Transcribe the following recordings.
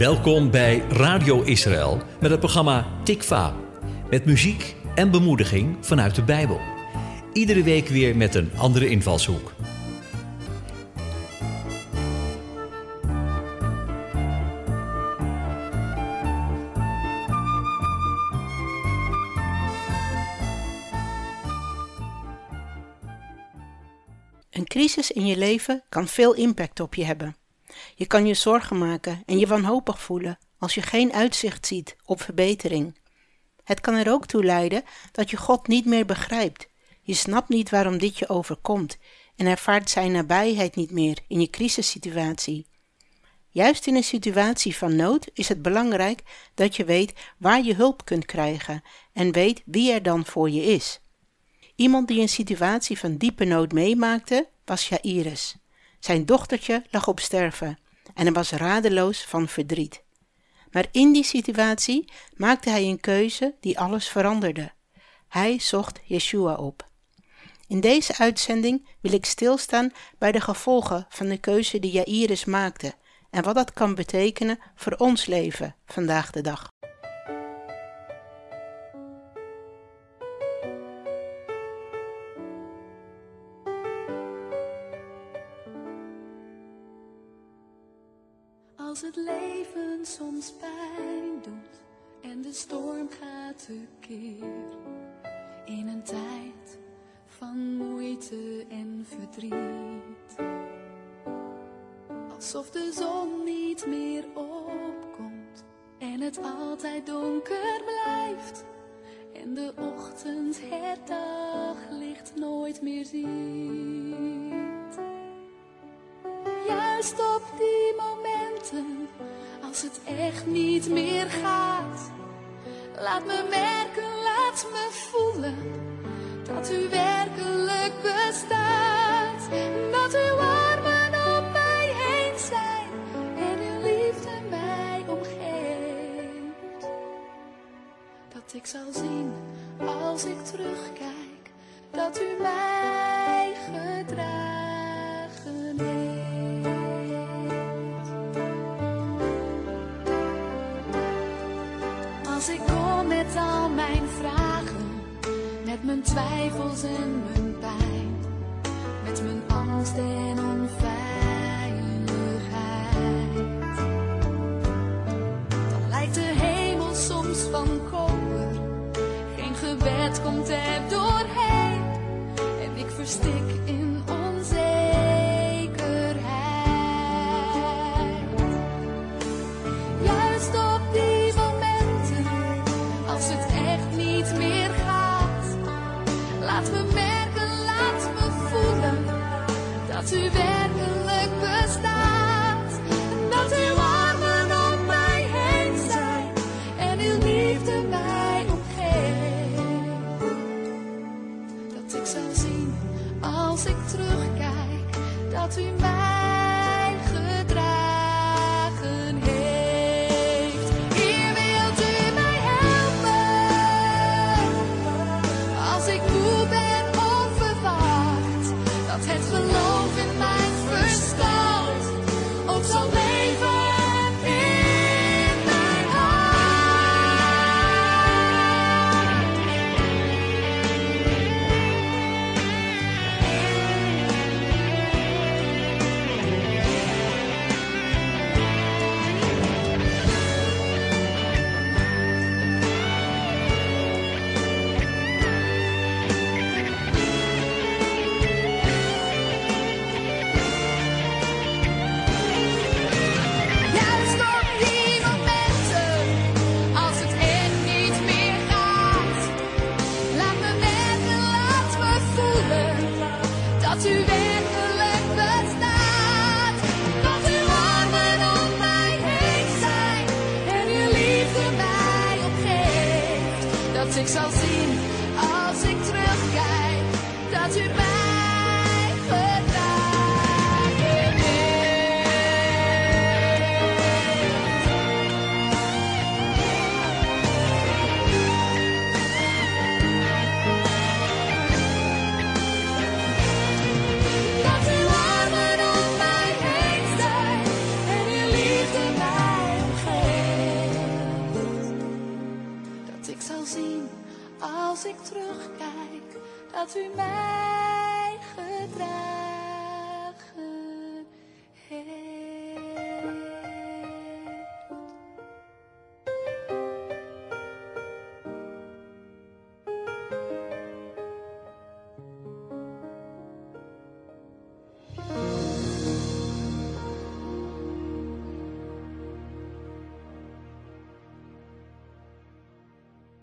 Welkom bij Radio Israël met het programma Tikva. Met muziek en bemoediging vanuit de Bijbel. Iedere week weer met een andere invalshoek. Een crisis in je leven kan veel impact op je hebben. Je kan je zorgen maken en je wanhopig voelen als je geen uitzicht ziet op verbetering. Het kan er ook toe leiden dat je God niet meer begrijpt. Je snapt niet waarom dit je overkomt en ervaart zijn nabijheid niet meer in je crisissituatie. Juist in een situatie van nood is het belangrijk dat je weet waar je hulp kunt krijgen en weet wie er dan voor je is. Iemand die een situatie van diepe nood meemaakte, was Jairus. Zijn dochtertje lag op sterven en hij was radeloos van verdriet. Maar in die situatie maakte hij een keuze die alles veranderde. Hij zocht Yeshua op. In deze uitzending wil ik stilstaan bij de gevolgen van de keuze die Jairus maakte en wat dat kan betekenen voor ons leven vandaag de dag. Als het leven soms pijn doet en de storm gaat tekeer. In een tijd van moeite en verdriet. Alsof de zon niet meer opkomt en het altijd donker blijft. En de ochtend het daglicht nooit meer ziet. Juist op die als het echt niet meer gaat. Laat me merken, laat me voelen dat u werkelijk bestaat. Dat uw armen om mij heen zijn en uw liefde mij omgeeft. Dat ik zal zien als ik terugkijk dat u mij mijn twijfels en mijn pijn, met mijn angst en onveiligheid, dan lijkt de hemel soms van koper, geen gebed komt er doorheen. En ik verstik in terugkijk dat u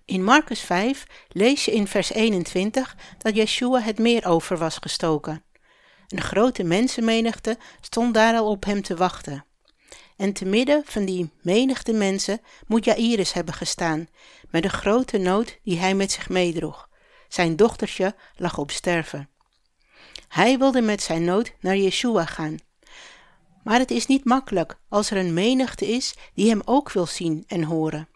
In Marcus 5 lees je in vers 21 dat Yeshua het meer over was gestoken. Een grote mensenmenigte stond daar al op hem te wachten. En te midden van die menigte mensen moet Jairus hebben gestaan, met de grote nood die hij met zich meedroeg. Zijn dochtertje lag op sterven. Hij wilde met zijn nood naar Yeshua gaan. Maar het is niet makkelijk als er een menigte is die hem ook wil zien en horen.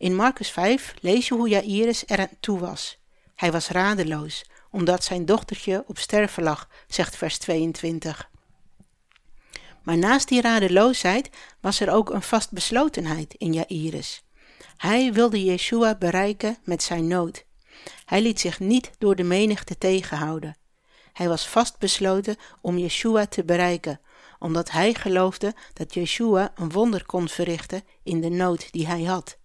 In Marcus 5 lees je hoe Jairus er aan toe was. Hij was radeloos, omdat zijn dochtertje op sterven lag, zegt vers 22. Maar naast die radeloosheid was er ook een vastbeslotenheid in Jairus. Hij wilde Yeshua bereiken met zijn nood. Hij liet zich niet door de menigte tegenhouden. Hij was vastbesloten om Yeshua te bereiken, omdat hij geloofde dat Yeshua een wonder kon verrichten in de nood die hij had.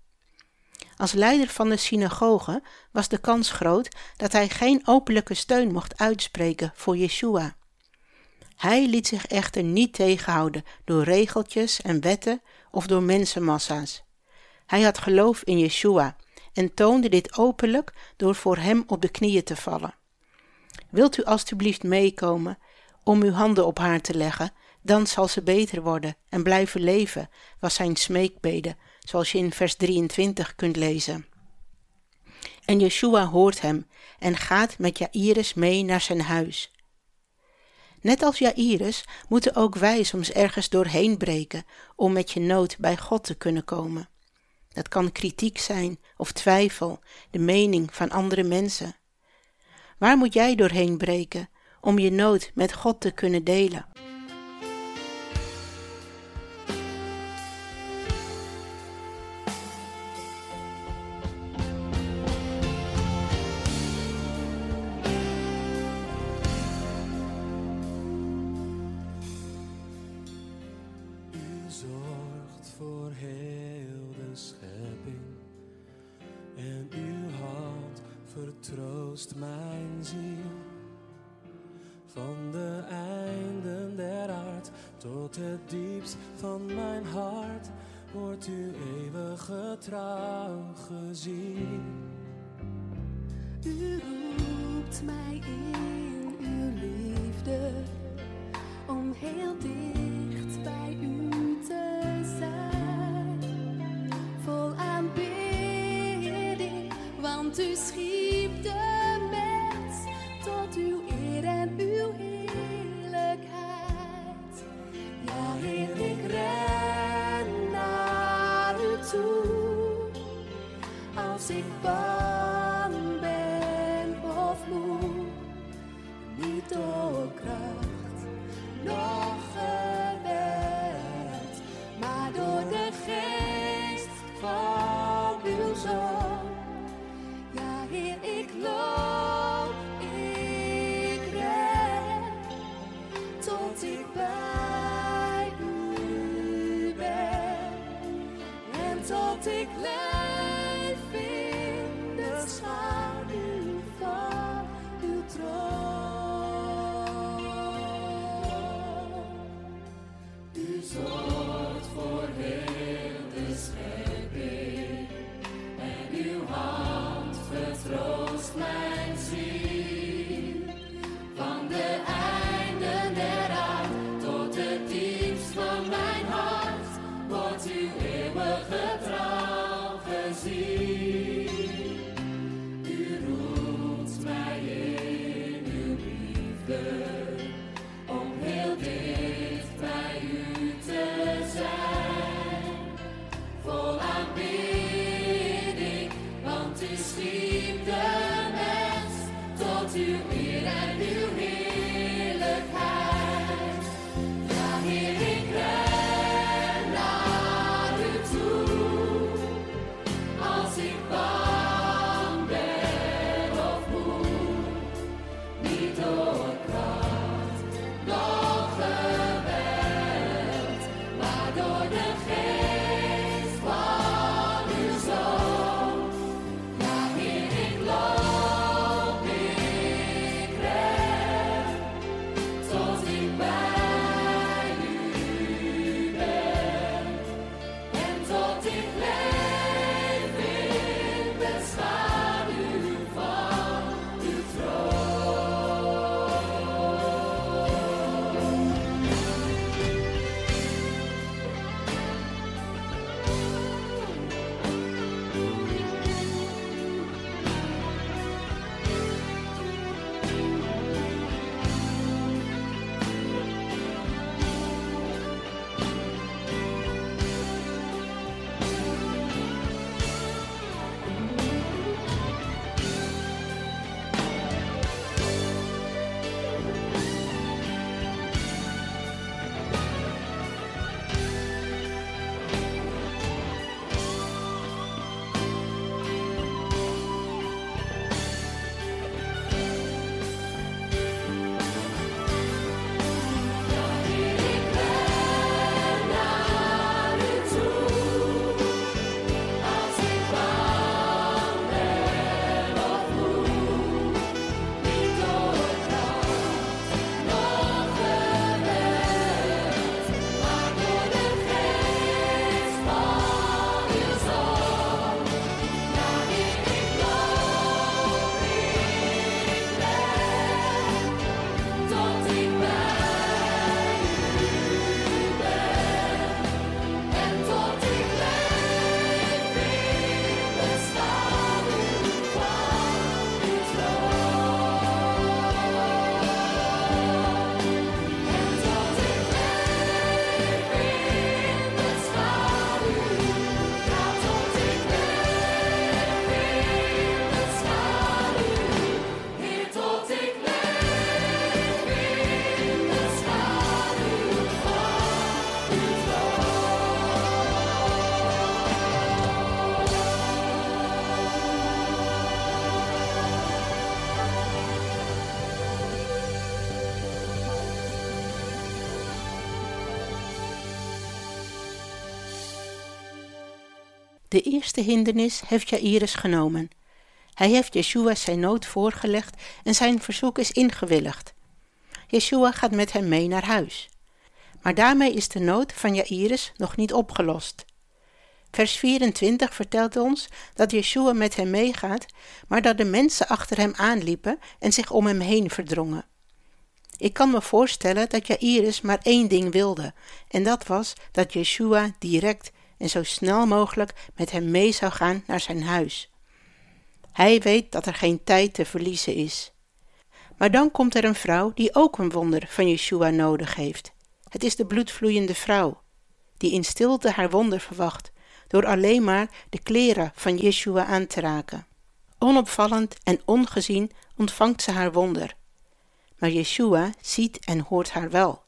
Als leider van de synagoge was de kans groot dat hij geen openlijke steun mocht uitspreken voor Yeshua. Hij liet zich echter niet tegenhouden door regeltjes en wetten of door mensenmassa's. Hij had geloof in Yeshua en toonde dit openlijk door voor hem op de knieën te vallen. Wilt u alstublieft meekomen om uw handen op haar te leggen, dan zal ze beter worden en blijven leven, was zijn smeekbede zoals je in vers 23 kunt lezen. En Yeshua hoort hem en gaat met Jairus mee naar zijn huis. Net als Jairus moeten ook wij soms ergens doorheen breken om met je nood bij God te kunnen komen. Dat kan kritiek zijn of twijfel, de mening van andere mensen. Waar moet jij doorheen breken om je nood met God te kunnen delen? Heel dicht bij u te zijn. Vol aanbidding, want u schiep En tot De eerste hindernis heeft Jairus genomen. Hij heeft Yeshua zijn nood voorgelegd en zijn verzoek is ingewilligd. Yeshua gaat met hem mee naar huis. Maar daarmee is de nood van Jairus nog niet opgelost. Vers 24 vertelt ons dat Yeshua met hem meegaat, maar dat de mensen achter hem aanliepen en zich om hem heen verdrongen. Ik kan me voorstellen dat Jairus maar één ding wilde, en dat was dat Yeshua direct en zo snel mogelijk met hem mee zou gaan naar zijn huis. Hij weet dat er geen tijd te verliezen is. Maar dan komt er een vrouw die ook een wonder van Yeshua nodig heeft. Het is de bloedvloeiende vrouw, die in stilte haar wonder verwacht, door alleen maar de kleren van Yeshua aan te raken. Onopvallend en ongezien ontvangt ze haar wonder. Maar Yeshua ziet en hoort haar wel.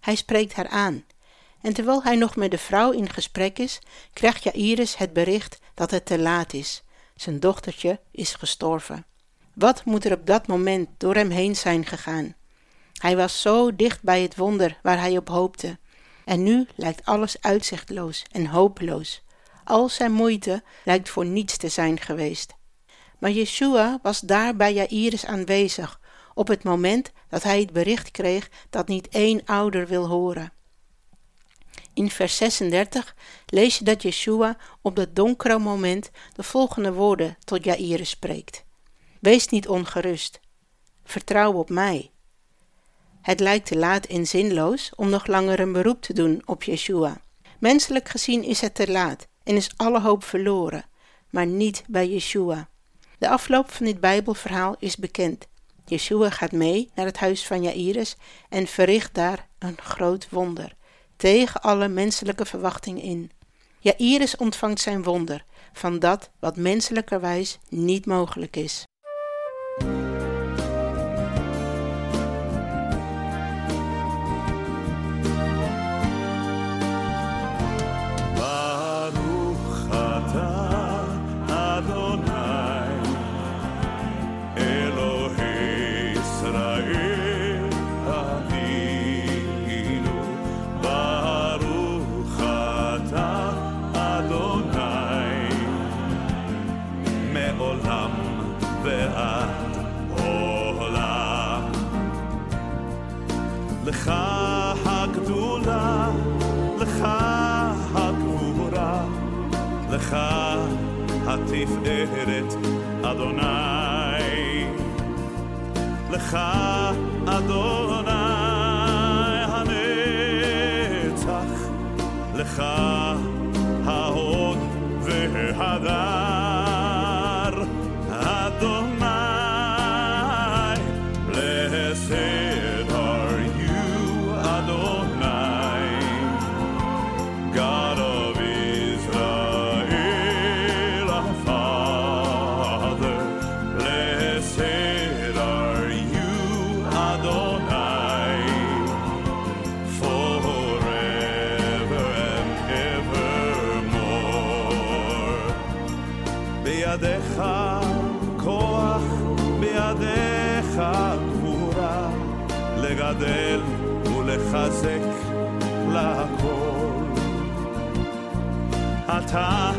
Hij spreekt haar aan. En terwijl hij nog met de vrouw in gesprek is, krijgt Jairus het bericht dat het te laat is. Zijn dochtertje is gestorven. Wat moet er op dat moment door hem heen zijn gegaan? Hij was zo dicht bij het wonder waar hij op hoopte. En nu lijkt alles uitzichtloos en hopeloos. Al zijn moeite lijkt voor niets te zijn geweest. Maar Yeshua was daar bij Jairus aanwezig op het moment dat hij het bericht kreeg dat niet één ouder wil horen. In vers 36 lees je dat Yeshua op dat donkere moment de volgende woorden tot Jairus spreekt. Wees niet ongerust. Vertrouw op mij. Het lijkt te laat en zinloos om nog langer een beroep te doen op Yeshua. Menselijk gezien is het te laat en is alle hoop verloren, maar niet bij Yeshua. De afloop van dit Bijbelverhaal is bekend. Yeshua gaat mee naar het huis van Jairus en verricht daar een groot wonder, tegen alle menselijke verwachting in. Jairus ontvangt zijn wonder van dat wat menselijkerwijs niet mogelijk is. לך התפארת, אדוני. לך, אדוני, הנצח, לך ההוד וההדר, בידיך כוח, בידיך גבורה, לגדל ולחזק לכל. אתה,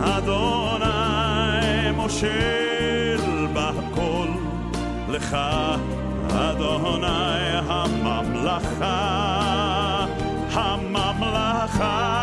אדוני, מושל בהכל, לך, אדוני, הממלכה, הממלכה.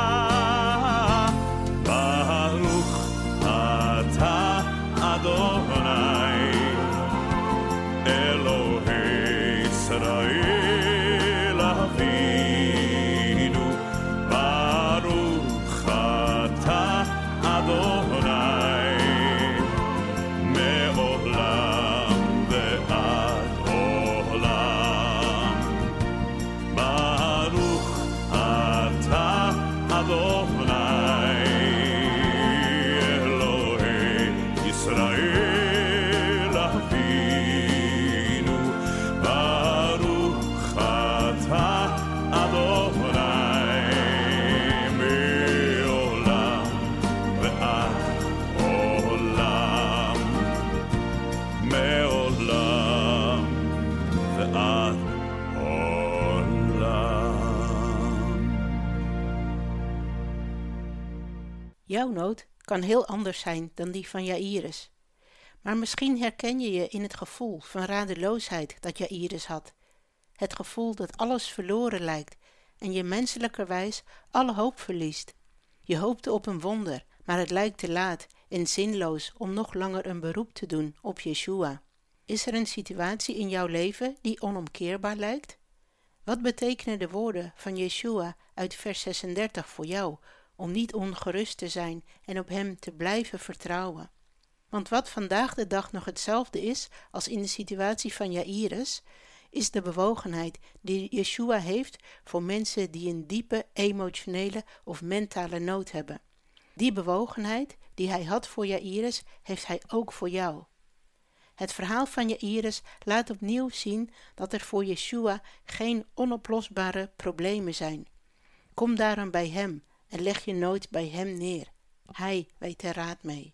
Jouw nood kan heel anders zijn dan die van Jairus. Maar misschien herken je je in het gevoel van radeloosheid dat Jairus had. Het gevoel dat alles verloren lijkt en je menselijkerwijs alle hoop verliest. Je hoopte op een wonder, maar het lijkt te laat en zinloos om nog langer een beroep te doen op Yeshua. Is er een situatie in jouw leven die onomkeerbaar lijkt? Wat betekenen de woorden van Yeshua uit vers 36 voor jou om niet ongerust te zijn en op Hem te blijven vertrouwen? Want wat vandaag de dag nog hetzelfde is als in de situatie van Jairus, is de bewogenheid die Yeshua heeft voor mensen die een diepe emotionele of mentale nood hebben. Die bewogenheid die hij had voor Jairus, heeft hij ook voor jou. Het verhaal van Jairus laat opnieuw zien dat er voor Yeshua geen onoplosbare problemen zijn. Kom daarom bij hem en leg je nooit bij hem neer. Hij weet er raad mee.